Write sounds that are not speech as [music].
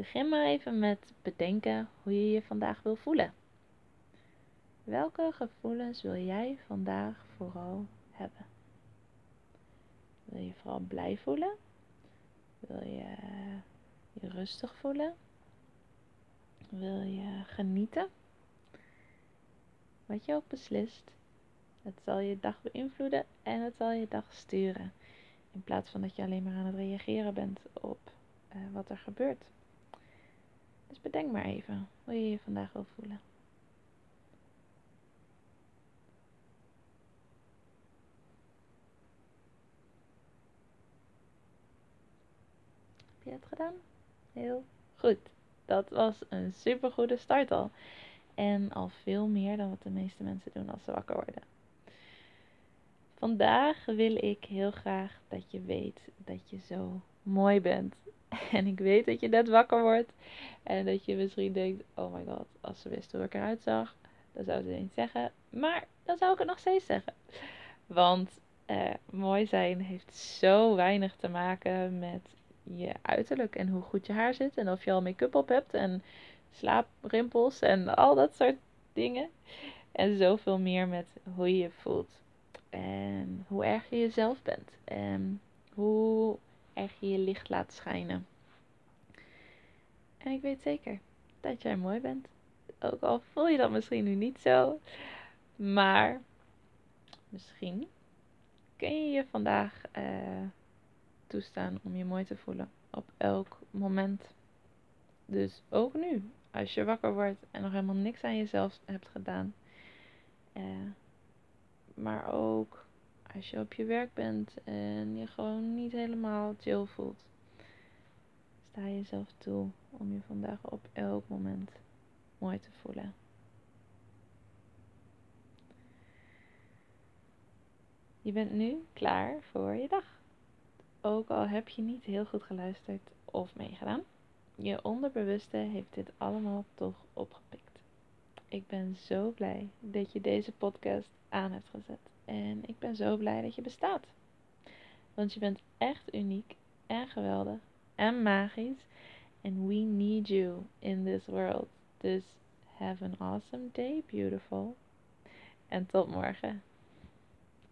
Begin maar even met bedenken hoe je je vandaag wil voelen. Welke gevoelens wil jij vandaag vooral hebben? Wil je vooral blij voelen? Wil je je rustig voelen? Wil je genieten? Wat je ook beslist, het zal je dag beïnvloeden en het zal je dag sturen. In plaats van dat je alleen maar aan het reageren bent op uh, wat er gebeurt. Dus bedenk maar even hoe je je vandaag wil voelen. Heb je het gedaan? Heel goed. Dat was een super goede start al. En al veel meer dan wat de meeste mensen doen als ze wakker worden. Vandaag wil ik heel graag dat je weet dat je zo mooi bent. [laughs] En ik weet dat je net wakker wordt. En dat je misschien denkt: oh my god, als ze wist hoe ik eruit zag, dan zou ze het niet zeggen. Maar dan zou ik het nog steeds zeggen. Want eh, mooi zijn heeft zo weinig te maken met je uiterlijk en hoe goed je haar zit. En of je al make-up op hebt en slaaprimpels en al dat soort dingen. En zoveel meer met hoe je je voelt. En hoe erg je jezelf bent. En hoe erg je licht laat schijnen. En ik weet zeker dat jij mooi bent. Ook al voel je dat misschien nu niet zo. Maar misschien kun je je vandaag uh, toestaan om je mooi te voelen. Op elk moment. Dus ook nu. Als je wakker wordt en nog helemaal niks aan jezelf hebt gedaan. Uh, maar ook als je op je werk bent en je gewoon niet helemaal chill voelt. Sta jezelf toe om je vandaag op elk moment mooi te voelen. Je bent nu klaar voor je dag. Ook al heb je niet heel goed geluisterd of meegedaan. Je onderbewuste heeft dit allemaal toch opgepikt. Ik ben zo blij dat je deze podcast aan hebt gezet. En ik ben zo blij dat je bestaat. Want je bent echt uniek en geweldig en magisch. And we need you in this world. Dus have an awesome day, beautiful. En tot morgen.